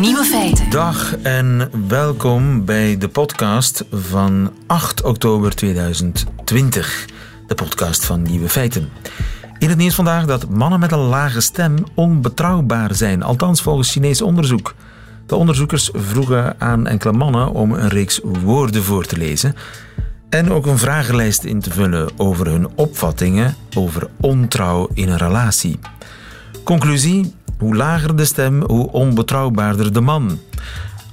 Nieuwe feiten. Dag en welkom bij de podcast van 8 oktober 2020. De podcast van Nieuwe Feiten. In het nieuws vandaag dat mannen met een lage stem onbetrouwbaar zijn, althans volgens Chinees onderzoek. De onderzoekers vroegen aan enkele mannen om een reeks woorden voor te lezen en ook een vragenlijst in te vullen over hun opvattingen over ontrouw in een relatie. Conclusie: hoe lager de stem, hoe onbetrouwbaarder de man.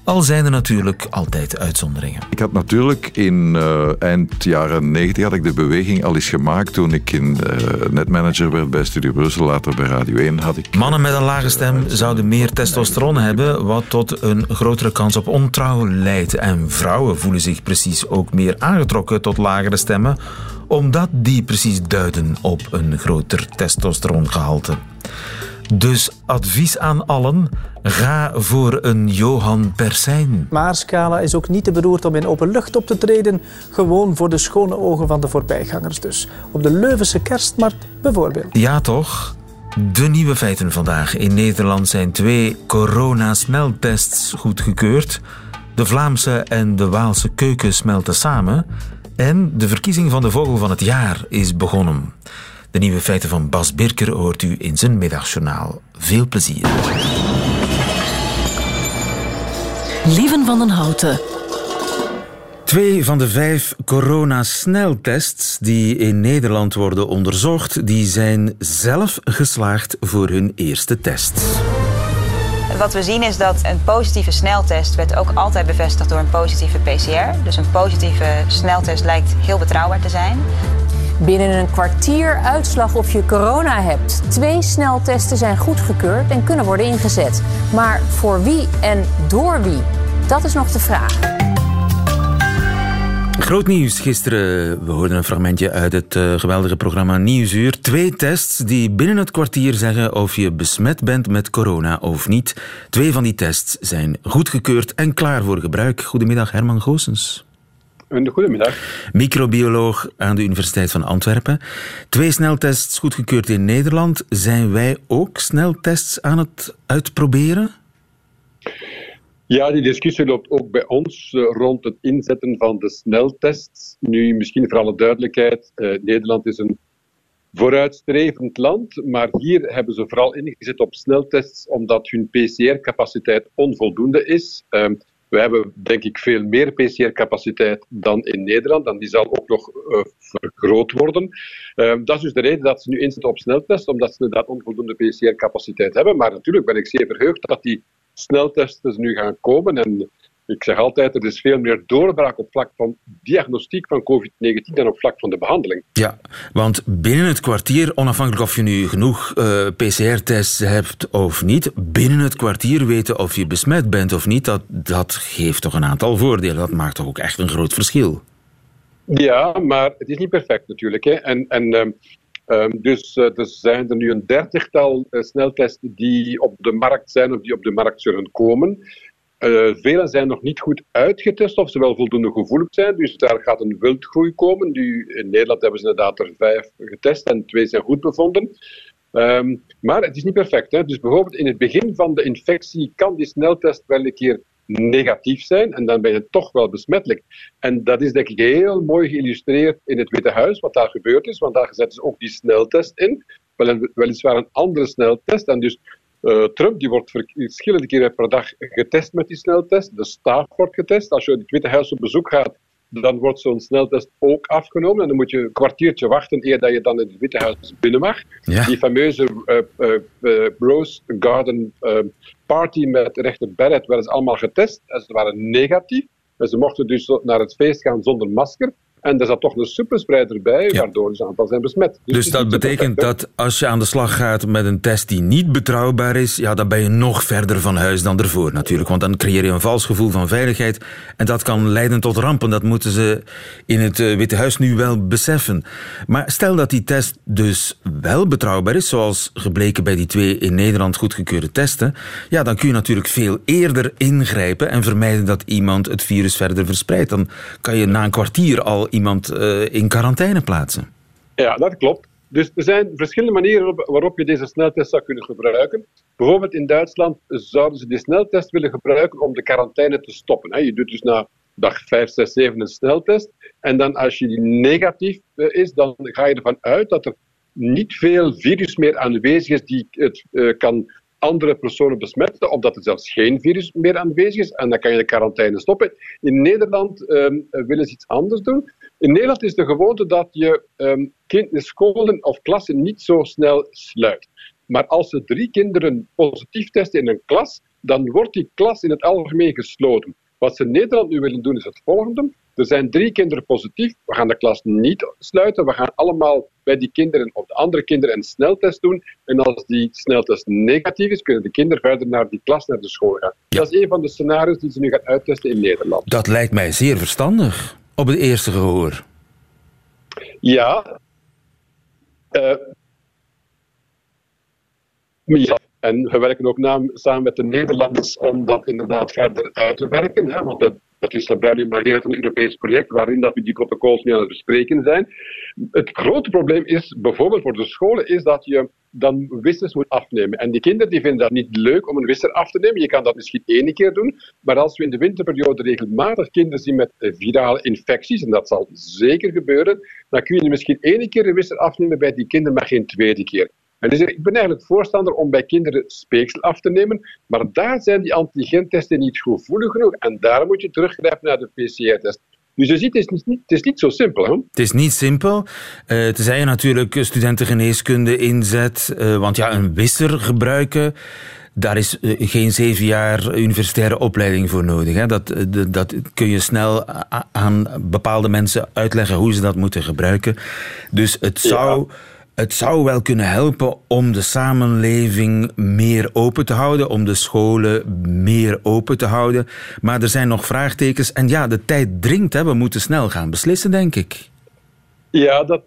Al zijn er natuurlijk altijd uitzonderingen. Ik had natuurlijk in uh, eind jaren 90 had ik de beweging al eens gemaakt toen ik in, uh, netmanager werd bij Studio Brussel, later bij Radio 1 had ik... Mannen met een lage stem zouden meer testosteron hebben, wat tot een grotere kans op ontrouw leidt. En vrouwen voelen zich precies ook meer aangetrokken tot lagere stemmen, omdat die precies duiden op een groter testosterongehalte. Dus advies aan allen: ga voor een Johan Persijn. Maarscala is ook niet te beroerd om in open lucht op te treden. Gewoon voor de schone ogen van de voorbijgangers dus. Op de Leuvense kerstmarkt bijvoorbeeld. Ja, toch? De nieuwe feiten vandaag. In Nederland zijn twee corona-smeltests goedgekeurd. De Vlaamse en de Waalse keuken smelten samen. En de verkiezing van de vogel van het jaar is begonnen. De nieuwe feiten van Bas Birker hoort u in zijn middagjournaal. Veel plezier. Lieven van den Houten. Twee van de vijf coronasneltests die in Nederland worden onderzocht, die zijn zelf geslaagd voor hun eerste test. Wat we zien is dat een positieve sneltest werd ook altijd bevestigd door een positieve PCR. Dus een positieve sneltest lijkt heel betrouwbaar te zijn. Binnen een kwartier uitslag of je corona hebt. Twee sneltesten zijn goedgekeurd en kunnen worden ingezet. Maar voor wie en door wie? Dat is nog de vraag. Groot nieuws gisteren. We hoorden een fragmentje uit het uh, geweldige programma Nieuwsuur. Twee tests die binnen het kwartier zeggen of je besmet bent met corona of niet. Twee van die tests zijn goedgekeurd en klaar voor gebruik. Goedemiddag, Herman Goossens. Een goedemiddag. Microbioloog aan de Universiteit van Antwerpen. Twee sneltests goedgekeurd in Nederland. Zijn wij ook sneltests aan het uitproberen? Ja, die discussie loopt ook bij ons uh, rond het inzetten van de sneltests. Nu, misschien voor alle duidelijkheid, uh, Nederland is een vooruitstrevend land, maar hier hebben ze vooral ingezet op sneltests omdat hun PCR-capaciteit onvoldoende is. Uh, we hebben denk ik veel meer PCR-capaciteit dan in Nederland en die zal ook nog uh, vergroot worden. Uh, dat is dus de reden dat ze nu inzetten op sneltests, omdat ze inderdaad onvoldoende PCR-capaciteit hebben. Maar natuurlijk ben ik zeer verheugd dat die sneltesten nu gaan komen en ik zeg altijd, er is veel meer doorbraak op vlak van diagnostiek van COVID-19 dan op vlak van de behandeling. Ja, want binnen het kwartier, onafhankelijk of je nu genoeg uh, PCR-tests hebt of niet, binnen het kwartier weten of je besmet bent of niet, dat, dat geeft toch een aantal voordelen. Dat maakt toch ook echt een groot verschil. Ja, maar het is niet perfect natuurlijk. Hè. En, en um, um, dus uh, er zijn er nu een dertigtal uh, sneltesten die op de markt zijn of die op de markt zullen komen. Uh, vele zijn nog niet goed uitgetest of ze wel voldoende gevoelig zijn. Dus daar gaat een wildgroei komen. In Nederland hebben ze inderdaad er vijf getest en twee zijn goed bevonden. Um, maar het is niet perfect. Hè? Dus bijvoorbeeld in het begin van de infectie kan die sneltest wel een keer negatief zijn en dan ben je toch wel besmettelijk. En dat is denk ik heel mooi geïllustreerd in het Witte Huis, wat daar gebeurd is, want daar zetten ze ook die sneltest in. Wel, weliswaar een andere sneltest. En dus uh, Trump die wordt verschillende keren per dag getest met die sneltest. De staf wordt getest. Als je in het Witte Huis op bezoek gaat, dan wordt zo'n sneltest ook afgenomen. En dan moet je een kwartiertje wachten eer dat je dan in het Witte Huis binnen mag. Ja. Die fameuze uh, uh, Rose Garden party met rechter Barrett werden ze allemaal getest. En ze waren negatief. En ze mochten dus naar het feest gaan zonder masker. En er zat toch een superspreider bij, ja. waardoor ze aantal zijn besmet. Dus, dus dat betekent dat als je aan de slag gaat met een test die niet betrouwbaar is, ja, dan ben je nog verder van huis dan ervoor natuurlijk. Want dan creëer je een vals gevoel van veiligheid. En dat kan leiden tot rampen. Dat moeten ze in het Witte Huis nu wel beseffen. Maar stel dat die test dus wel betrouwbaar is, zoals gebleken bij die twee in Nederland goedgekeurde testen, ja, dan kun je natuurlijk veel eerder ingrijpen en vermijden dat iemand het virus verder verspreidt. Dan kan je na een kwartier al iemand uh, in quarantaine plaatsen. Ja, dat klopt. Dus er zijn verschillende manieren waarop je deze sneltest zou kunnen gebruiken. Bijvoorbeeld in Duitsland zouden ze die sneltest willen gebruiken om de quarantaine te stoppen. Je doet dus na dag 5, 6, 7 een sneltest. En dan als je die negatief eh, is, dan ga je ervan uit dat er niet veel virus meer aanwezig is die het uh, kan andere personen besmetten, of dat er zelfs geen virus meer aanwezig is. En dan kan je de quarantaine stoppen. In Nederland um, willen ze iets anders doen. In Nederland is de gewoonte dat je um, scholen of klassen niet zo snel sluit. Maar als er drie kinderen positief testen in een klas, dan wordt die klas in het algemeen gesloten. Wat ze in Nederland nu willen doen is het volgende. Er zijn drie kinderen positief. We gaan de klas niet sluiten. We gaan allemaal bij die kinderen of de andere kinderen een sneltest doen. En als die sneltest negatief is, kunnen de kinderen verder naar die klas, naar de school gaan. Dat is een van de scenario's die ze nu gaan uittesten in Nederland. Dat lijkt mij zeer verstandig op het eerste gehoor. Ja. Uh, ja. En we werken ook samen met de Nederlanders om dat inderdaad verder uit te werken. Hè, want dat is blijkbaar maar een Europees project waarin dat we die protocols nu aan het bespreken zijn. Het grote probleem is, bijvoorbeeld voor de scholen, is dat je dan wissers moet afnemen. En die kinderen die vinden dat niet leuk om een wisser af te nemen. Je kan dat misschien één keer doen. Maar als we in de winterperiode regelmatig kinderen zien met virale infecties, en dat zal zeker gebeuren, dan kun je misschien één keer een wisser afnemen bij die kinderen, maar geen tweede keer. Dus ik ben eigenlijk voorstander om bij kinderen speeksel af te nemen, maar daar zijn die antigentesten niet gevoelig genoeg en daar moet je teruggrijpen naar de PCR-test. Dus je ziet, het is niet, het is niet zo simpel. Hè? Het is niet simpel. Uh, tenzij je natuurlijk studentengeneeskunde inzet. Uh, want ja, een wisser gebruiken, daar is uh, geen zeven jaar universitaire opleiding voor nodig. Hè? Dat, dat kun je snel aan bepaalde mensen uitleggen hoe ze dat moeten gebruiken. Dus het zou... Ja het zou wel kunnen helpen om de samenleving meer open te houden, om de scholen meer open te houden. Maar er zijn nog vraagtekens. En ja, de tijd dringt. Hè. We moeten snel gaan beslissen, denk ik. Ja, dat,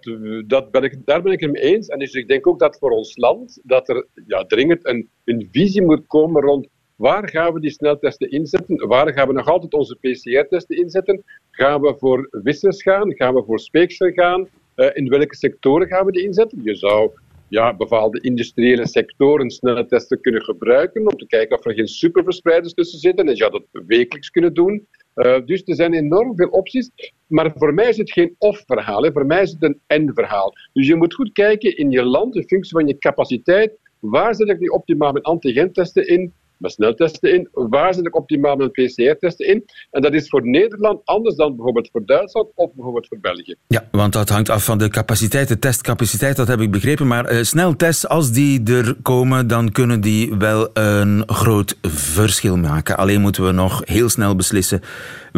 dat ben ik, daar ben ik het mee eens. En dus ik denk ook dat voor ons land dat er ja, dringend een, een visie moet komen rond waar gaan we die sneltesten inzetten? Waar gaan we nog altijd onze PCR-testen inzetten? Gaan we voor wissers gaan? Gaan we voor speeksel gaan? Eh, in welke sectoren gaan we die inzetten? Je zou ja, bepaalde industriële sectoren snelle testen kunnen gebruiken om te kijken of er geen superverspreiders tussen zitten. En je zou dat wekelijks kunnen doen. Uh, dus er zijn enorm veel opties. Maar voor mij is het geen of-verhaal. Voor mij is het een en-verhaal. Dus je moet goed kijken in je land, in functie van je capaciteit. Waar zet ik nu optimaal mijn antigentesten in? Met sneltesten in. Waar zit ik optimaal met PCR-testen in? En dat is voor Nederland anders dan bijvoorbeeld voor Duitsland of bijvoorbeeld voor België. Ja, want dat hangt af van de capaciteit, de testcapaciteit, dat heb ik begrepen. Maar uh, sneltests, als die er komen, dan kunnen die wel een groot verschil maken. Alleen moeten we nog heel snel beslissen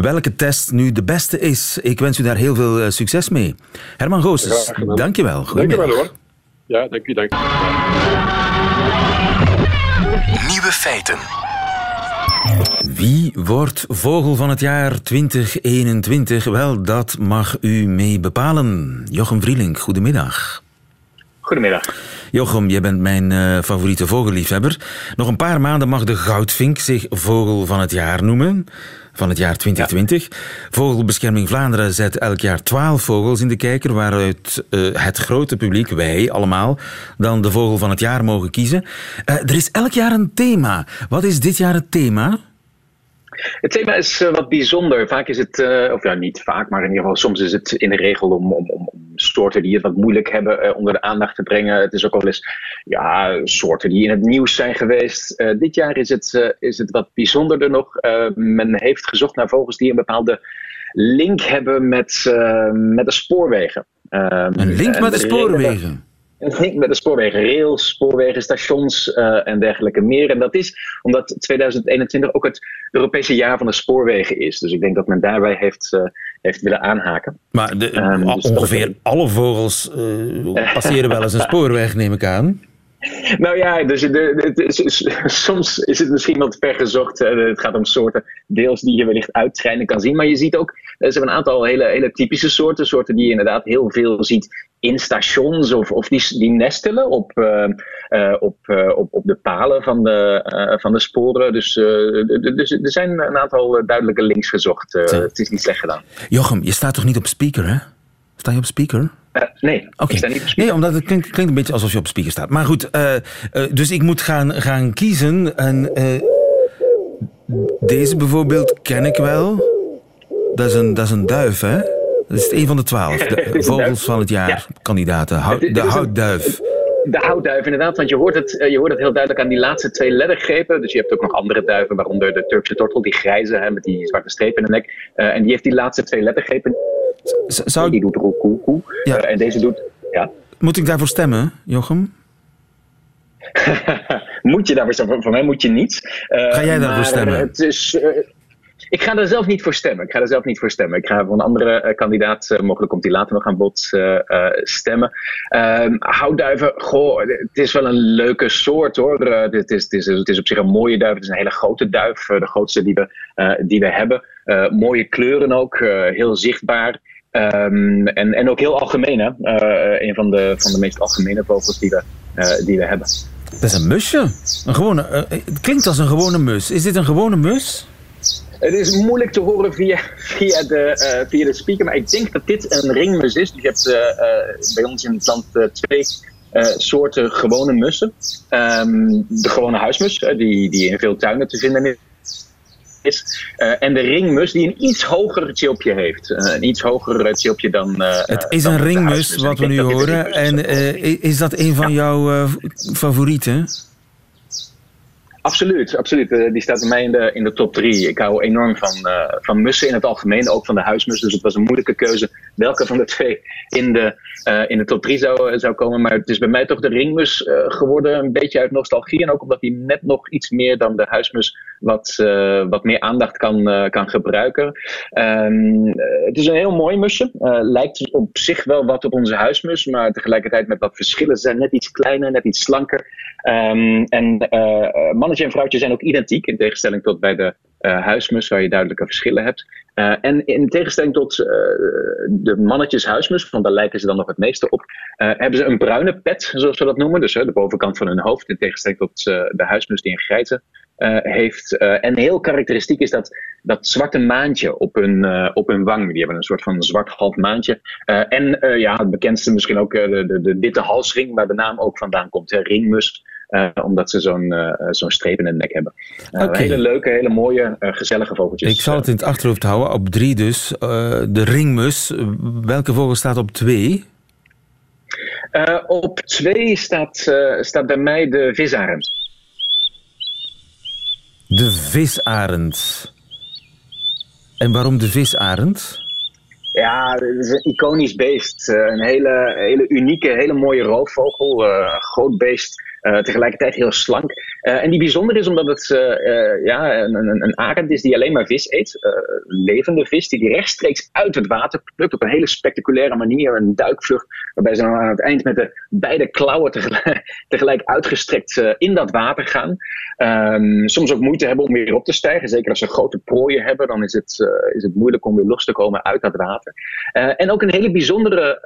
welke test nu de beste is. Ik wens u daar heel veel uh, succes mee. Herman Goos, dankjewel. Dank je wel hoor. Ja, dank u, dank Nieuwe feiten. Wie wordt vogel van het jaar 2021? Wel, dat mag u mee bepalen. Jochem Vrielink, goedemiddag. Goedemiddag. Jochem, jij bent mijn uh, favoriete vogelliefhebber. Nog een paar maanden mag de goudvink zich vogel van het jaar noemen van het jaar 2020. Vogelbescherming Vlaanderen zet elk jaar 12 vogels in de kijker, waaruit uh, het grote publiek, wij allemaal, dan de vogel van het jaar mogen kiezen. Uh, er is elk jaar een thema. Wat is dit jaar het thema? Het thema is uh, wat bijzonder. Vaak is het, of ja, niet vaak, maar in ieder geval soms is het in de regel om, om, om soorten die het wat moeilijk hebben uh, onder de aandacht te brengen. Het is ook wel eens ja, soorten die in het nieuws zijn geweest. dit jaar is het, is het wat bijzonderder nog. men heeft gezocht naar vogels die een bepaalde link hebben met, met de spoorwegen. een link met de spoorwegen? Het met de spoorwegen, rails, spoorwegen, stations uh, en dergelijke meer. En dat is omdat 2021 ook het Europese jaar van de spoorwegen is. Dus ik denk dat men daarbij heeft, uh, heeft willen aanhaken. Maar de, um, dus ongeveer alle vogels uh, passeren wel eens een spoorweg, neem ik aan. Nou ja, dus de, soms is het misschien wat ver gezocht. Het gaat om soorten deels die je wellicht uitschijnen kan zien. Maar je ziet ook, er zijn een aantal hele, hele typische soorten. Soorten die je inderdaad heel veel ziet in stations of, of die, die nestelen op, uh, uh, op, uh, op, op de palen van de, van de sporen. Dus, dus er zijn een aantal duidelijke links gezocht. het is niet slecht gedaan. Jochem, je staat toch niet op speaker, hè? Sta je op speaker? nee, niet speaker. Nee, omdat het klinkt, klinkt een beetje alsof je op speaker staat. Maar goed, eh, eh, dus ik moet gaan, gaan kiezen. En eh, deze bijvoorbeeld ken ik wel. Dat is een, dat is een duif, hè? Dat is een van de twaalf. Vogels van het jaar, Ja. kandidaten. De houtduif. De houtduif, inderdaad, want je hoort, het, eh, je hoort het heel duidelijk aan die laatste twee lettergrepen. Dus je hebt ook nog andere duiven, waaronder de Turkse tortel, die grijze hè, met die zwarte streep in de nek. Eh, en die heeft die laatste twee lettergrepen. Zou, Die doet roe, koe, koe. Ja. Eh, en deze doet, ja. moet ik daarvoor stemmen, Jochem? moet je daarvoor stemmen? Voor mij moet je niet. Eh, Ga jij daarvoor stemmen? Het is, ik ga daar zelf niet voor stemmen. Ik ga er zelf niet voor stemmen. Ik ga voor een andere eh, kandidaat, eh, mogelijk komt die later nog aan bod, eh, stemmen. Ehm houtduiven, goh, het is wel een leuke soort hoor. Het, is, het, is, het is op zich een mooie duif. Het is een hele grote duif. de grootste die we, die we hebben. Mooie kleuren ook, heel zichtbaar. Ehm, en, en ook heel algemeen, hè? Een van de, van de meest algemene vogels die we, die we hebben. Dat is een musje. Een gewone, het klinkt als een gewone mus. Is dit een gewone mus? Het is moeilijk te horen via, via, de, eh, via de speaker, maar ik denk dat dit een ringmus is. Dus je hebt eh, eh, bij ons in het land twee soorten gewone mussen. Ehm, de gewone huismus, die, die in veel tuinen te vinden is. En de ringmus, die een iets hoger chilpje heeft. Een iets hoger chilpje dan. Het is dan een ringmus wat we nu horen. En is dat een van jouw favorieten? Absoluut, absoluut. Eh, die staat bij mij in de, in de top drie. Ik hou enorm van, eh, van mussen in het algemeen, ook van de huismus. Dus het was een moeilijke keuze welke van de twee in de, eh, in de top drie zou, zou komen. Maar het is bij mij toch de ringmus geworden, een beetje uit nostalgie. En ook omdat hij net nog iets meer dan de huismus wat, wat meer aandacht kan, kan gebruiken. Ehm, eh, het is een heel mooi musje. Lijkt op zich wel wat op onze huismus, maar tegelijkertijd met wat verschillen. Ze zijn net iets kleiner, net iets slanker. Ehm, en eh, mannetje en vrouwtje zijn ook identiek, in tegenstelling tot bij de eh, huismus, waar je duidelijke verschillen hebt. Eh, en in tegenstelling tot eh, de mannetjes huismus, want daar lijken ze dan nog het meeste op, hebben ze een bruine pet, zoals we dat noemen. Dus de bovenkant van hun hoofd, in tegenstelling tot de huismus die een grijze heeft. En heel karakteristiek is dat, dat zwarte maantje op hun, op hun wang. Die hebben een soort van zwart half maantje. En ja, het bekendste misschien ook de, de, de witte halsring, waar de naam ook vandaan komt. Hè, ringmus. Eh, omdat ze zo'n eh, zo'n streep in de nek hebben. Eh. Hele leuke, hele mooie, gezellige vogeltjes. Ik zal het in het achterhoofd houden. Op drie dus. De ringmus. Welke vogel staat op twee? Op twee staat, staat bij mij de visarend. De visarend. En waarom de visarend? Ja, het is een iconisch beest. Een hele, hele unieke, hele mooie roofvogel. groot beest, tegelijkertijd heel slank. Eh, en die bijzonder is omdat het eh, eh, ja, een, een, een arend is die alleen maar vis eet. Levende vis die die rechtstreeks uit het water plukt op een hele spectaculaire manier. Een duikvlucht waarbij ze dan aan het eind met de beide klauwen tegelijk, tegelijk uitgestrekt in dat water gaan. Ehm, soms ook moeite hebben om weer op te stijgen. Zeker als ze grote prooien hebben, dan is het, is het moeilijk om weer los te komen uit dat water. En ook een hele bijzondere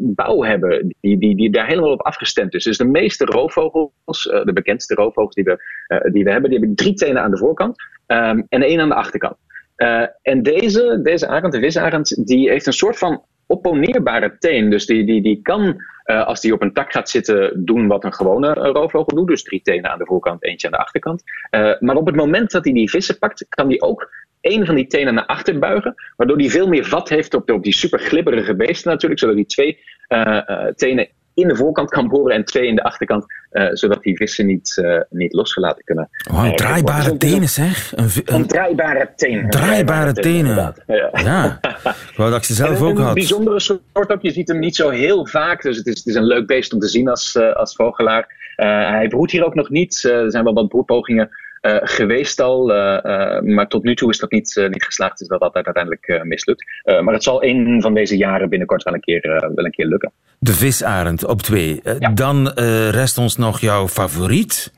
bouw hebben, die, die, die daar helemaal op afgestemd is. Dus de meeste roofvogels, de bekendste roofvogels die we, eh, die we hebben, die hebben drie tenen aan de voorkant ehm, en één aan de achterkant. Eh, en deze, deze arend, de visarend, die heeft een soort van opponeerbare teen. Dus die, die, die kan, eh, als die op een tak gaat zitten, doen wat een gewone eh, roofvogel doet. Dus drie tenen aan de voorkant, eentje aan de achterkant. Eh, maar op het moment dat hij die vissen pakt, kan die ook één van die tenen naar achter buigen. Waardoor hij veel meer vat heeft op, op die super glibberige beesten natuurlijk. Zodat hij twee eh, eh, tenen in de voorkant kan boren en twee in de achterkant. Eh, zodat die vissen niet, eh, niet losgelaten kunnen. Wauw, eh, draaibare tenen zeg. Een, Een een, draaibare teen. Een draaibare tenen. Ja. ja, ik wou dat ik ze zelf ook een had. bijzondere soort ook. Je ziet hem niet zo heel vaak. Dus het is, het is een leuk beest om te zien als, als vogelaar. Hij broedt hier ook nog niet. Er zijn wel wat broedpogingen eh, geweest al. eh, eh, maar tot nu toe is dat niet, niet geslaagd. Dus dat altijd uiteindelijk mislukt. Maar het zal een van deze jaren binnenkort wel een keer, wel een keer lukken. De visarend op twee. Ja. Dan rest ons nog jouw favoriet.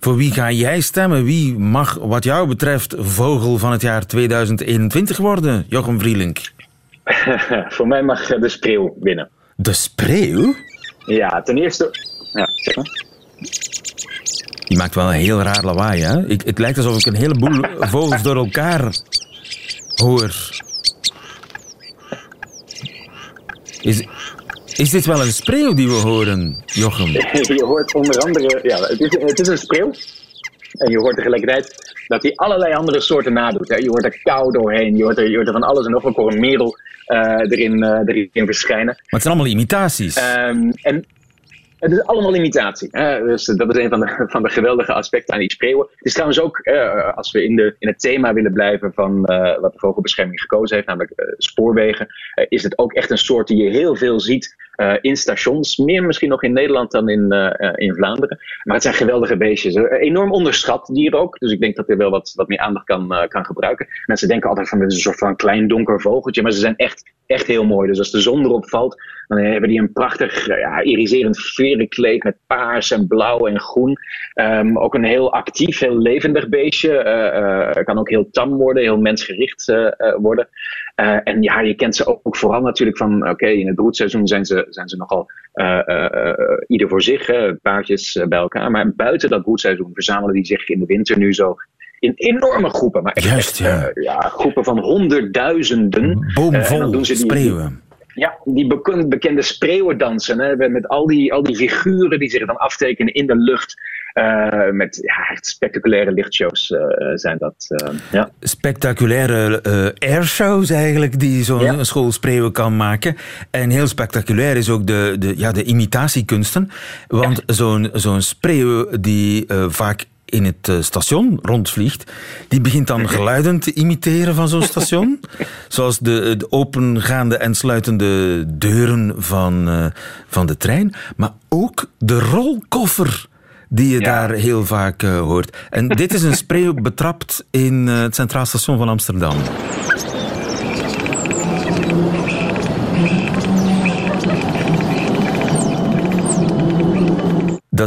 Voor wie ga jij stemmen? Wie mag wat jou betreft vogel van het jaar 2021 worden? Jochem Vrielink. Voor mij mag de spreeuw winnen. De spreeuw? Ja, ten eerste... Ja, zeg maar. Die maakt wel een heel raar lawaai, hè? Ik, het lijkt alsof ik een heleboel vogels door elkaar hoor. Is, Is dit wel een spreeuw die we horen, Jochem? je hoort onder andere, ja, het is, het is een spreeuw. En je hoort tegelijkertijd dat hij allerlei andere soorten nadoet. Hè. Je hoort er kou doorheen, je hoort er, je hoort er van alles en nog wat. Ik hoor een merel uh, erin, uh, erin verschijnen. Maar het zijn allemaal imitaties. Um, en het is allemaal imitatie. Hè? Dus dat is een van de, van de geweldige aspecten aan die spreeuwen. Het is trouwens ook, eh, als we in, de, in het thema willen blijven van uh, wat de vogelbescherming gekozen heeft, namelijk uh, spoorwegen, is het ook echt een soort die je heel veel ziet in stations. Meer misschien nog in Nederland dan in, in Vlaanderen. Maar het zijn geweldige beestjes. enorm onderschat dier ook. Dus ik denk dat hij wel wat, wat meer aandacht kan, kan gebruiken. Mensen denken altijd van het is een soort van klein donker vogeltje, maar ze zijn echt, echt heel mooi. Dus als de zon erop valt, dan hebben die een prachtig ja, iriserend kleed met paars en blauw en groen. Um, ook een heel actief, heel levendig beestje. Uh, uh, kan ook heel tam worden, heel mensgericht uh, worden. en ja, je kent ze ook, ook vooral natuurlijk van, oké, in het broedseizoen zijn ze, zijn ze nogal ieder voor zich, paardjes bij elkaar. Maar buiten dat broedseizoen verzamelen die zich in de winter nu zo in enorme groepen. Maar echt, Juist, ja. ja. groepen van honderdduizenden. Boomvol uh, spreeuwen. Ja, die bekende spreeuwendansen. Hè, met al die, al die figuren die zich dan aftekenen in de lucht. Uh, met ja, echt spectaculaire lichtshows uh, zijn dat. Uh, ja. Spectaculaire airshows eigenlijk, die zo'n ja. school spreeuwen kan maken. En heel spectaculair is ook de, de, ja, de imitatiekunsten. Want ja. zo'n zo'n spreeuw die vaak in het eh, station rondvliegt, die begint dan geluiden te imiteren van zo'n station. Zoals de, de, opengaande en sluitende deuren van, uh, van de trein. Maar ook de rolkoffer die je ja. daar heel vaak uh, hoort. En dit is een spreeuw betrapt in het Centraal Station van Amsterdam.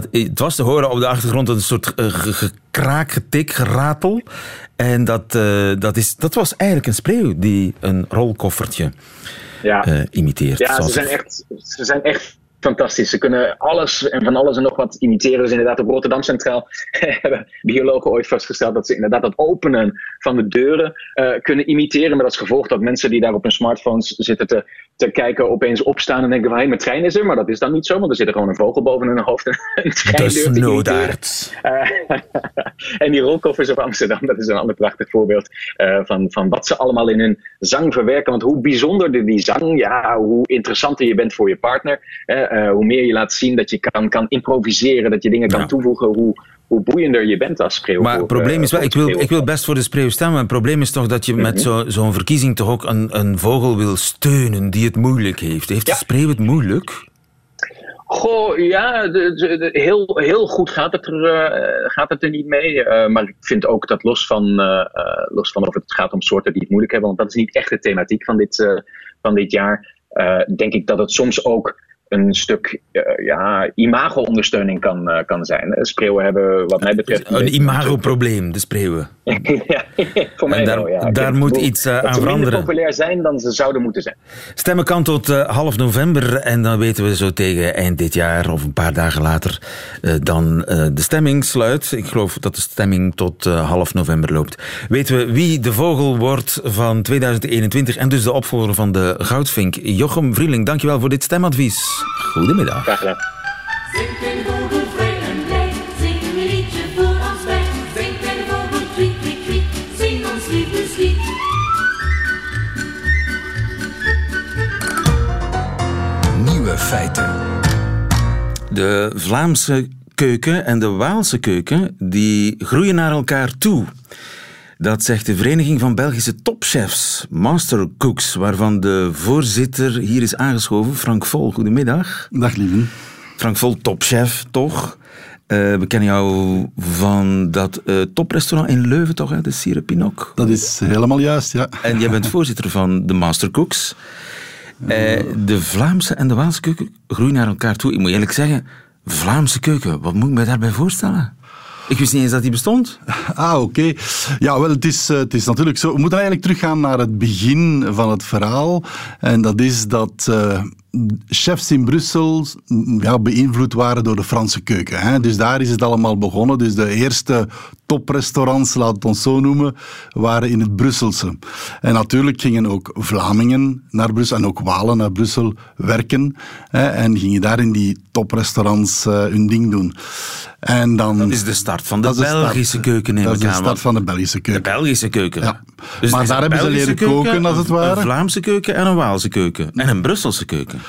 Dat, het was te horen op de achtergrond een soort uh, gekraak, getik, geratel. En dat, uh, dat, is, dat was eigenlijk een spreeuw die een rolkoffertje ja. uh, imiteert. Ja, ze zijn, echt, ze zijn echt fantastisch. Ze kunnen alles en van alles en nog wat imiteren. Dus inderdaad, op Rotterdam Centraal hebben biologen ooit vastgesteld dat ze inderdaad het openen van de deuren uh, kunnen imiteren. Met als gevolg dat mensen die daar op hun smartphones zitten te, te kijken, opeens opstaan en denken van hé, hey, mijn trein is er. Maar dat is dan niet zo, want er zit er gewoon een vogel boven hun hoofd. En een treindeur te noodaard. Uh, en die rolkoffers op Amsterdam, dat is een ander prachtig voorbeeld uh, van, van wat ze allemaal in hun zang verwerken. Want hoe bijzonderder die zang, ja, hoe interessanter je bent voor je partner. Uh, hoe meer je laat zien dat je kan, kan improviseren, dat je dingen kan ja. toevoegen, hoe, hoe boeiender je bent als spreeuw. Maar het probleem is wel, ik wil, ik wil best voor de spreeuw stemmen, maar het probleem is toch dat je met zo'n zo verkiezing toch ook een, een vogel wil steunen die het moeilijk heeft. Heeft de spreeuw het moeilijk? Goh, ja, de, de, heel, heel goed gaat het er, uh, gaat het er niet mee. Uh, maar ik vind ook dat los van, uh, los van of het gaat om soorten die het moeilijk hebben, want dat is niet echt de thematiek van dit, van dit jaar, denk ik dat het soms ook een stuk uh, ja, imago-ondersteuning kan, uh, kan zijn. Spreeuwen hebben wat mij betreft... Een, een imago-probleem, de spreeuwen. ja, voor mij daar, wel, ja. Daar moet bedoel, iets uh, aan veranderen. Ze minder populair zijn dan ze zouden moeten zijn. Stemmen kan tot half november en dan weten we zo tegen eind dit jaar of een paar dagen later dan de stemming sluit. Ik geloof dat de stemming tot half november loopt. Weten we wie de vogel wordt van 2021 en dus de opvolger van de goudvink. Jochem Vrieling, dankjewel voor dit stemadvies. Goedemiddag. Graag gedaan. Nieuwe feiten. De Vlaamse keuken en de Waalse keuken die groeien naar elkaar toe. Dat zegt de Vereniging van Belgische Topchefs, Mastercooks, waarvan de voorzitter hier is aangeschoven, Frank Vol. Goedemiddag. Dag lieve. Frank Vol, topchef, toch? Uh, we kennen jou van dat uh, toprestaurant in Leuven, toch? Hè? De Sire Pinok. Dat is helemaal juist, ja. En jij bent voorzitter van de Mastercooks. Uh, de Vlaamse en de Waalse keuken groeien naar elkaar toe. Ik moet eerlijk zeggen, Vlaamse keuken, wat moet ik me daarbij voorstellen? Ik wist niet eens dat die bestond. Ah, oké. Ja, wel, het is, het is natuurlijk zo. We moeten eigenlijk teruggaan naar het begin van het verhaal. En dat is dat uh, chefs in Brussel ja, beïnvloed waren door de Franse keuken. Hè. Dus daar is het allemaal begonnen. Dus de eerste toprestaurants, laat het ons zo noemen, waren in het Brusselse. En natuurlijk gingen ook Vlamingen naar Brussel en ook Walen naar Brussel werken hè, en gingen daar in die toprestaurants uh, hun ding doen. En dan, dat is de start van de Belgische keuken, neem Dat is de aan, start van de Belgische keuken. De Belgische keuken. Ja. Dus maar daar hebben ze leren koken, als het ware. Een Vlaamse keuken en een Waalse keuken. En een Brusselse keuken.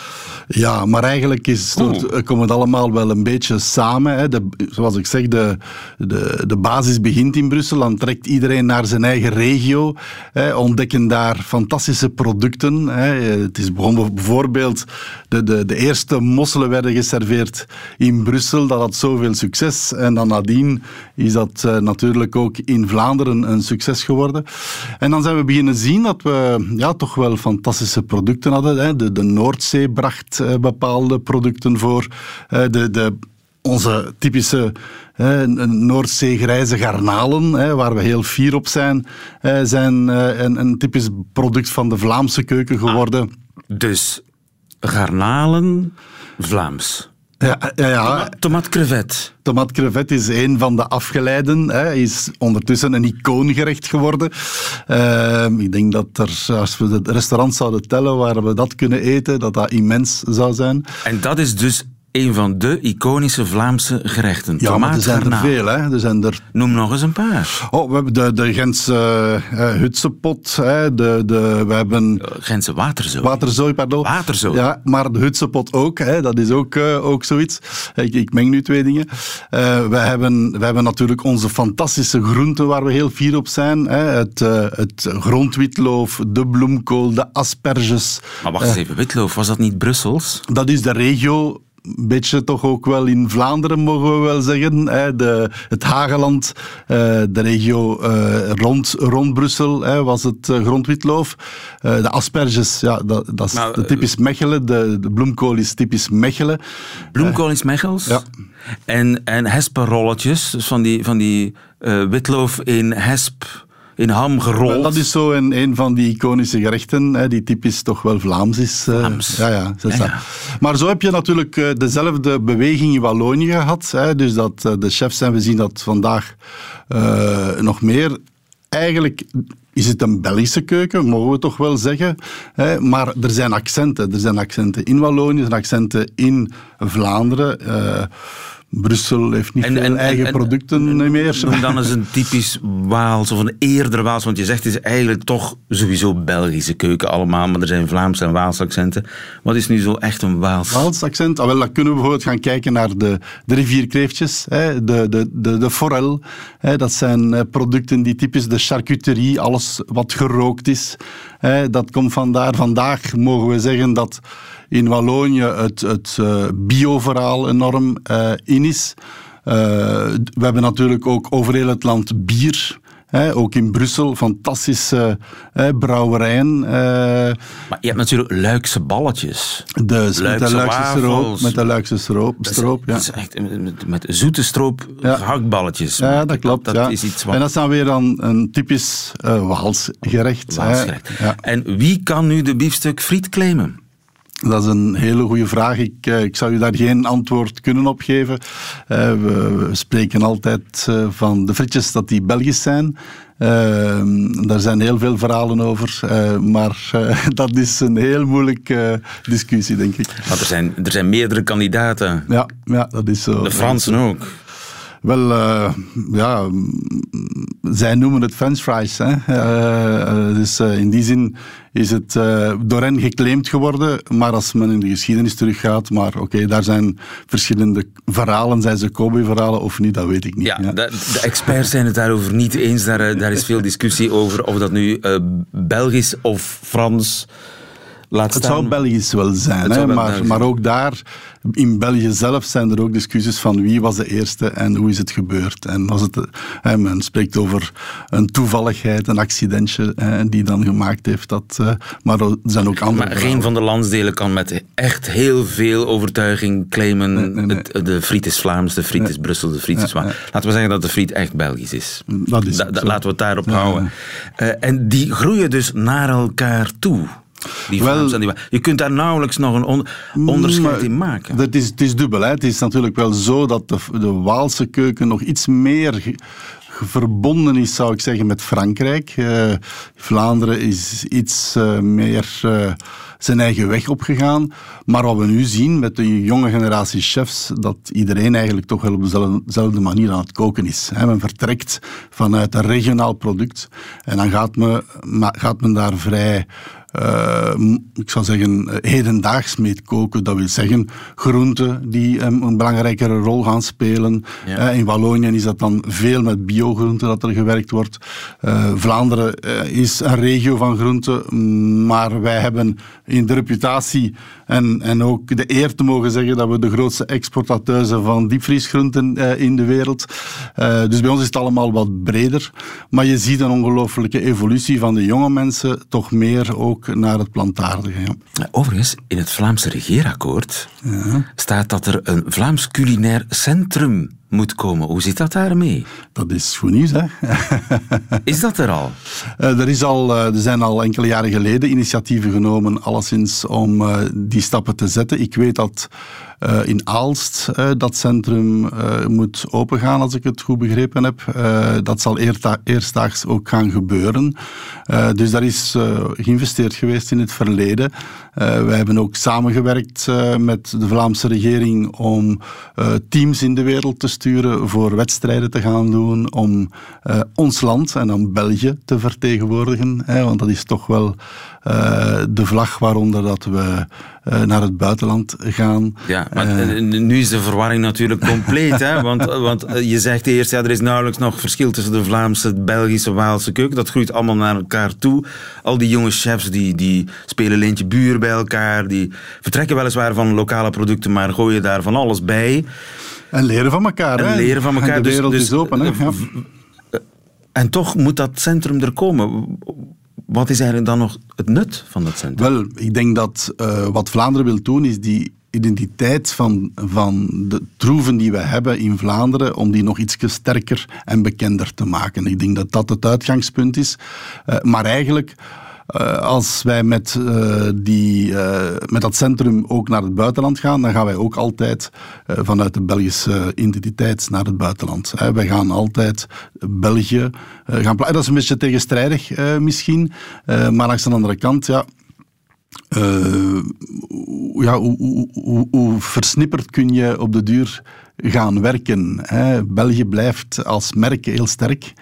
Ja, maar eigenlijk is het, komt het allemaal wel een beetje samen. Hè. De, zoals ik zeg, de, de, de basis begint in Brussel. Dan trekt iedereen naar zijn eigen regio. Hè, ontdekken daar fantastische producten. Hè. Het is bijvoorbeeld de, de, de eerste mosselen werden geserveerd in Brussel. Dat had zoveel succes. En dan nadien is dat uh, natuurlijk ook in Vlaanderen een succes geworden. En dan zijn we beginnen zien dat we ja, toch wel fantastische producten hadden. Hè. De, de Noordzee bracht bepaalde producten voor. Uh, de, de, onze typische uh, Noordzee-grijze garnalen, waar we heel fier op zijn, zijn een, een, typisch product van de Vlaamse keuken geworden. Ah, dus garnalen Vlaams. Ja, ja, ja. Tomaat crevet. Tomaat crevet is een van de afgeleiden. Hij is ondertussen een icoongerecht geworden. Uh, ik denk dat er, als we het restaurant zouden tellen waar we dat kunnen eten, dat dat immens zou zijn. En dat is dus een van de iconische Vlaamse gerechten. Ja, maar er zijn er veel. Hè. Er zijn er... Noem nog eens een paar. Oh, we hebben de, de Gentse uh, hutsepot. Hè. De, de, we hebben... Gentse waterzooi. Waterzooi, pardon. Waterzooi. Ja, maar de hutsepot ook. Hè. Dat is ook, uh, ook zoiets. Ik, ik, meng nu twee dingen. Uh, we, hebben, we hebben natuurlijk onze fantastische groenten waar we heel fier op zijn. Hè. Het, het grondwitloof, de bloemkool, de asperges. Maar wacht eens even, witloof, was dat niet Brussels? Dat is de regio een beetje toch ook wel in Vlaanderen, mogen we wel zeggen. Hè. De, het Hageland, uh, de regio uh, rond, rond Brussel hè, was het uh, grondwitloof. de asperges, ja, dat, dat is nou, typisch Mechelen. De, de, bloemkool is typisch Mechelen. Bloemkool is Mechels? Ja. En, en hesperolletjes, dus van die, van die witloof in hesp in ham gerold. Dat is zo een, een van die iconische gerechten, hè, die typisch toch wel Vlaams is. Vlaams. Ja, ja, ja, ja. Maar zo heb je natuurlijk uh, dezelfde beweging in Wallonië gehad. Hè, dus dat uh, de chefs, en we zien dat vandaag uh, nog meer, eigenlijk is het een Belgische keuken, mogen we toch wel zeggen. Hè? Maar er zijn accenten. Er zijn accenten in Wallonië, er zijn accenten in Vlaanderen. Uh, Brussel heeft niet en, veel en, eigen en, producten meer. Noem dan eens een typisch Waals of een eerder Waals, want je zegt het is eigenlijk toch sowieso Belgische keuken allemaal, maar er zijn Vlaamse en Waalse accenten. Wat is nu zo echt een Waals? Waals accent? Ah, wel, dan kunnen we bijvoorbeeld gaan kijken naar de, de rivierkreeftjes, hè, de, de, de, de forel. Hè, dat zijn eh, producten die typisch de charcuterie, alles wat gerookt is, dat komt vandaar. Vandaag mogen we zeggen dat in Wallonië het, het uh, bio-verhaal enorm uh, in is. Uh, we hebben natuurlijk ook over heel het land bier. Hè, ook in Brussel, fantastische hè, brouwerijen. Uh, maar je hebt natuurlijk Luikse balletjes. Luikse met de Luikse stroop. Met de Luikse stroop, stroop dat is, ja. Dat is echt met, met zoete stroop ja. gehaktballetjes. Ja, dat klopt. Dat, dat is iets wat... En dat is dan weer dan een typisch uh, Waals gerecht. Waals gerecht. En wie kan nu de biefstuk friet claimen? Dat is een hele goede vraag. Ik, eh, ik zou u daar geen antwoord kunnen op geven. Uh, we, spreken altijd uh, van de frietjes dat die Belgisch zijn. daar zijn heel veel verhalen over, maar dat is een heel moeilijke discussie, denk ik. Maar er zijn, er zijn meerdere kandidaten. Ja, ja, dat is zo. De Fransen ook. Wel, uh, ja, zij noemen het french fries. Hè. Uh, dus uh, in die zin is het door hen geclaimd geworden. Maar als men in de geschiedenis teruggaat, maar oké, okay, daar zijn verschillende verhalen. Zijn ze Kobe-verhalen of niet, dat weet ik niet. Ja, ja. De, de, experts zijn het daarover niet eens. Daar, daar is veel discussie over of dat nu Belgisch of Frans laat Het zou Belgisch wel zijn, hè, maar, maar ook daar, in België zelf, zijn er ook discussies van wie was de eerste en hoe is het gebeurd. En was het, hè, men spreekt over een toevalligheid, een accidentje hè, die dan gemaakt heeft. Dat, uh, maar er zijn ook andere. Maar geen van de landsdelen kan met echt heel veel overtuiging claimen: nee, nee, nee. Het, de friet is Vlaams, de friet is Brussel, de friet is Laten we zeggen dat de friet echt Belgisch is. Dat is da, da, laten we het daarop houden. Uh, en die groeien dus naar elkaar toe. Die Wel, en die Je kunt daar nauwelijks nog een on onderscheid in maken. Het is, het is dubbel. Hè. Het is natuurlijk wel zo dat de, de Waalse keuken nog iets meer verbonden is, zou ik zeggen, met Frankrijk. Uh, Vlaanderen is iets uh, meer uh, zijn eigen weg opgegaan. Maar wat we nu zien met de jonge generatie chefs, dat iedereen eigenlijk toch wel op dezelfde manier aan het koken is. Men vertrekt vanuit een regionaal product en dan gaat men, gaat men daar vrij uh, ik zou zeggen, hedendaags mee koken. Dat wil zeggen groenten die een, een belangrijkere rol gaan spelen. Ja. Uh, in Wallonië is dat dan veel met biogroenten dat er gewerkt wordt. Uh, Vlaanderen is een regio van groenten, maar wij hebben in de reputatie en, en ook de eer te mogen zeggen dat we de grootste exportateurs zijn van diepvriesgroenten in de wereld. dus bij ons is het allemaal wat breder. Maar je ziet een ongelooflijke evolutie van de jonge mensen, toch meer ook naar het plantaardige. Ja. Overigens, in het Vlaamse regeerakkoord ja. staat dat er een Vlaams culinair centrum moet komen. Hoe zit dat daarmee? Dat is goed nieuws, hè? is dat er al? Uh, er, is al uh, er zijn al enkele jaren geleden initiatieven genomen, alleszins om uh, die stappen te zetten. Ik weet dat in Aalst dat centrum moet opengaan, als ik het goed begrepen heb. dat zal eerstdaags ook gaan gebeuren. dus daar is geïnvesteerd geweest in het verleden. Wij hebben ook samengewerkt met de Vlaamse regering om teams in de wereld te sturen voor wedstrijden te gaan doen, om ons land en dan België te vertegenwoordigen. Hè, want dat is toch wel de vlag waaronder dat we naar het buitenland gaan. Ja, maar uh, nu is de verwarring natuurlijk compleet. hè? Want, want je zegt eerst, ja, er is nauwelijks nog verschil tussen de Vlaamse, Belgische, Waalse keuken. Dat groeit allemaal naar elkaar toe. Al die jonge chefs die, die spelen leentje buur bij elkaar. Die vertrekken weliswaar van lokale producten, maar gooien daar van alles bij. En leren van elkaar. En hè? leren van elkaar. En de dus- wereld dus, is open. Hè? Ja. En toch moet dat centrum er komen. Wat is eigenlijk dan nog het nut van dat centrum? Wel, ik denk dat uh, wat Vlaanderen wil doen, is die identiteit van, van de troeven die we hebben in Vlaanderen, om die nog iets sterker en bekender te maken. Ik denk dat dat het uitgangspunt is. Uh, maar eigenlijk uh, als wij met, uh, die, uh, met dat centrum ook naar het buitenland gaan, dan gaan wij ook altijd vanuit de Belgische identiteit naar het buitenland. wij gaan altijd België gaan Dat is een beetje tegenstrijdig misschien, maar langs de andere kant, ja, ja, hoe, versnipperd kun je op de duur gaan werken? Hè? België blijft als merk heel sterk.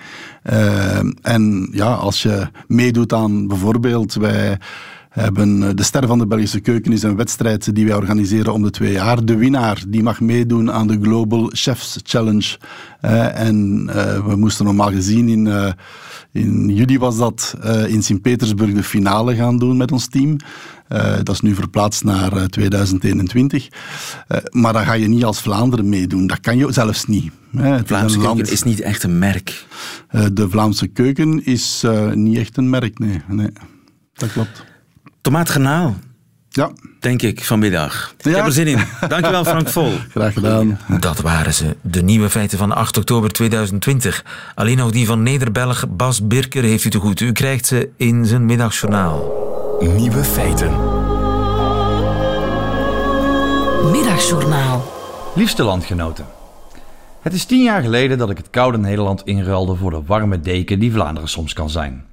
Uh, en ja, als je meedoet aan bijvoorbeeld, wij hebben de Ster van de Belgische Keuken is een wedstrijd die wij organiseren om de twee jaar. De winnaar die mag meedoen aan de Global Chefs Challenge. Uh, en we moesten normaal gezien in in juli was dat in Sint-Petersburg de finale gaan doen met ons team. Uh, dat is nu verplaatst naar uh, 2021. maar dan ga je niet als Vlaanderen meedoen. Dat kan je zelfs niet. De Vlaamse keuken is niet echt een merk. de Vlaamse keuken is niet echt een merk, nee. nee. Dat klopt. Tomaatgenaal. Ja. Denk ik, vanmiddag. Ja. Ik heb er zin in. Dankjewel, Frank Vol. Graag gedaan. Dat waren ze. De nieuwe feiten van 8 oktober 2020. Alleen nog die van Nederbelg Bas Birker heeft u te goed. U krijgt ze in zijn middagjournaal. Nieuwe feiten. Middagjournaal. Liefste landgenoten. Het is tien jaar geleden dat ik het koude Nederland inruilde voor de warme deken die Vlaanderen soms kan zijn.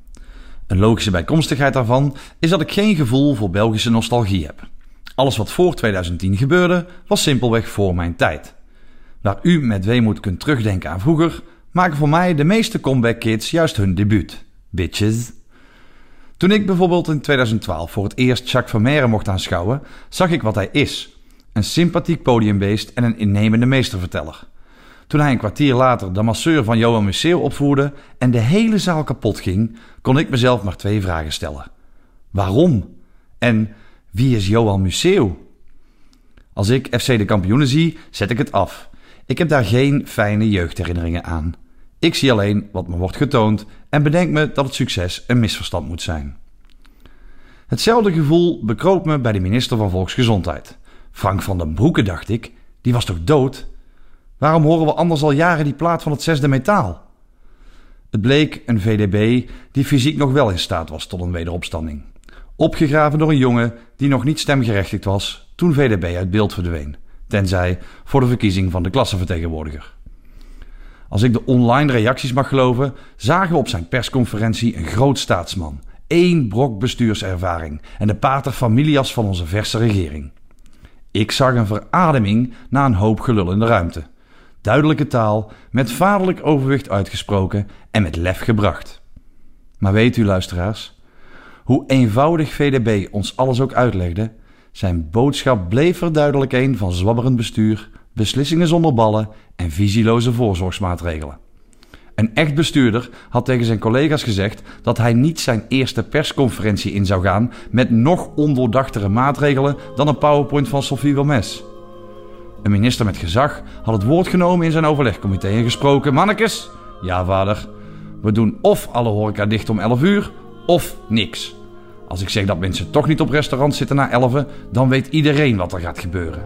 Een logische bijkomstigheid daarvan is dat ik geen gevoel voor Belgische nostalgie heb. Alles wat voor 2010 gebeurde, was simpelweg voor mijn tijd. Waar u met weemoed kunt terugdenken aan vroeger, maken voor mij de meeste comeback kids juist hun debuut. Bitches. Toen ik bijvoorbeeld in 2012 voor het eerst Jacques Vermeer mocht aanschouwen, zag ik wat hij is. Een sympathiek podiumbeest en een innemende meesterverteller. Toen hij een kwartier later de masseur van Johan Museeuw opvoerde en de hele zaal kapot ging, kon ik mezelf maar twee vragen stellen. Waarom? En wie is Johan Museeuw? Als ik FC de kampioenen zie, zet ik het af. Ik heb daar geen fijne jeugdherinneringen aan. Ik zie alleen wat me wordt getoond en bedenk me dat het succes een misverstand moet zijn. Hetzelfde gevoel bekroop me bij de minister van Volksgezondheid. Frank van den Broeke, dacht ik, die was toch dood? Waarom horen we anders al jaren die plaat van het zesde metaal? Het bleek een VDB die fysiek nog wel in staat was tot een wederopstanding. Opgegraven door een jongen die nog niet stemgerechtigd was toen VDB uit beeld verdween, tenzij voor de verkiezing van de klassenvertegenwoordiger. Als ik de online reacties mag geloven, zagen we op zijn persconferentie een groot staatsman. Eén brok bestuurservaring en de pater familias van onze verse regering. Ik zag een verademing na een hoop gelul in de ruimte. Duidelijke taal, met vaderlijk overwicht uitgesproken en met lef gebracht. Maar weet u, luisteraars, hoe eenvoudig VDB ons alles ook uitlegde, zijn boodschap bleef er duidelijk een van zwabberend bestuur, beslissingen zonder ballen en visieloze voorzorgsmaatregelen. Een echt bestuurder had tegen zijn collega's gezegd dat hij niet zijn eerste persconferentie in zou gaan met nog ondoordachtere maatregelen dan een PowerPoint van Sophie Wilmes. Een minister met gezag had het woord genomen in zijn overlegcomité en gesproken: Mannekes, ja vader, we doen of alle horeca dicht om 11 uur of niks. Als ik zeg dat mensen toch niet op restaurant zitten na 11, dan weet iedereen wat er gaat gebeuren.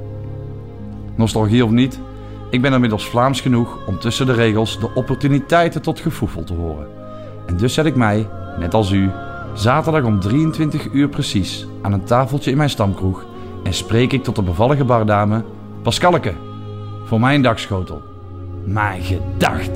Nostalgie of niet, ik ben inmiddels Vlaams genoeg om tussen de regels de opportuniteiten tot gevoefel te horen. En dus zet ik mij, net als u, zaterdag om 23 uur precies aan een tafeltje in mijn stamkroeg en spreek ik tot de bevallige bardame Pascalke, voor mijn dagschotel. Mijn gedacht.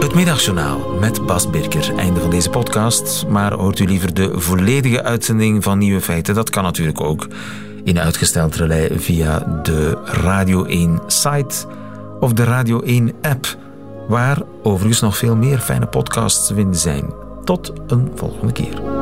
Het Middagjournaal met Bas Birker. Einde van deze podcast. Maar hoort u liever de volledige uitzending van Nieuwe Feiten? Dat kan natuurlijk ook in uitgesteld relais via de Radio 1 site of de Radio 1 app. Waar overigens nog veel meer fijne podcasts te vinden zijn. Tot een volgende keer.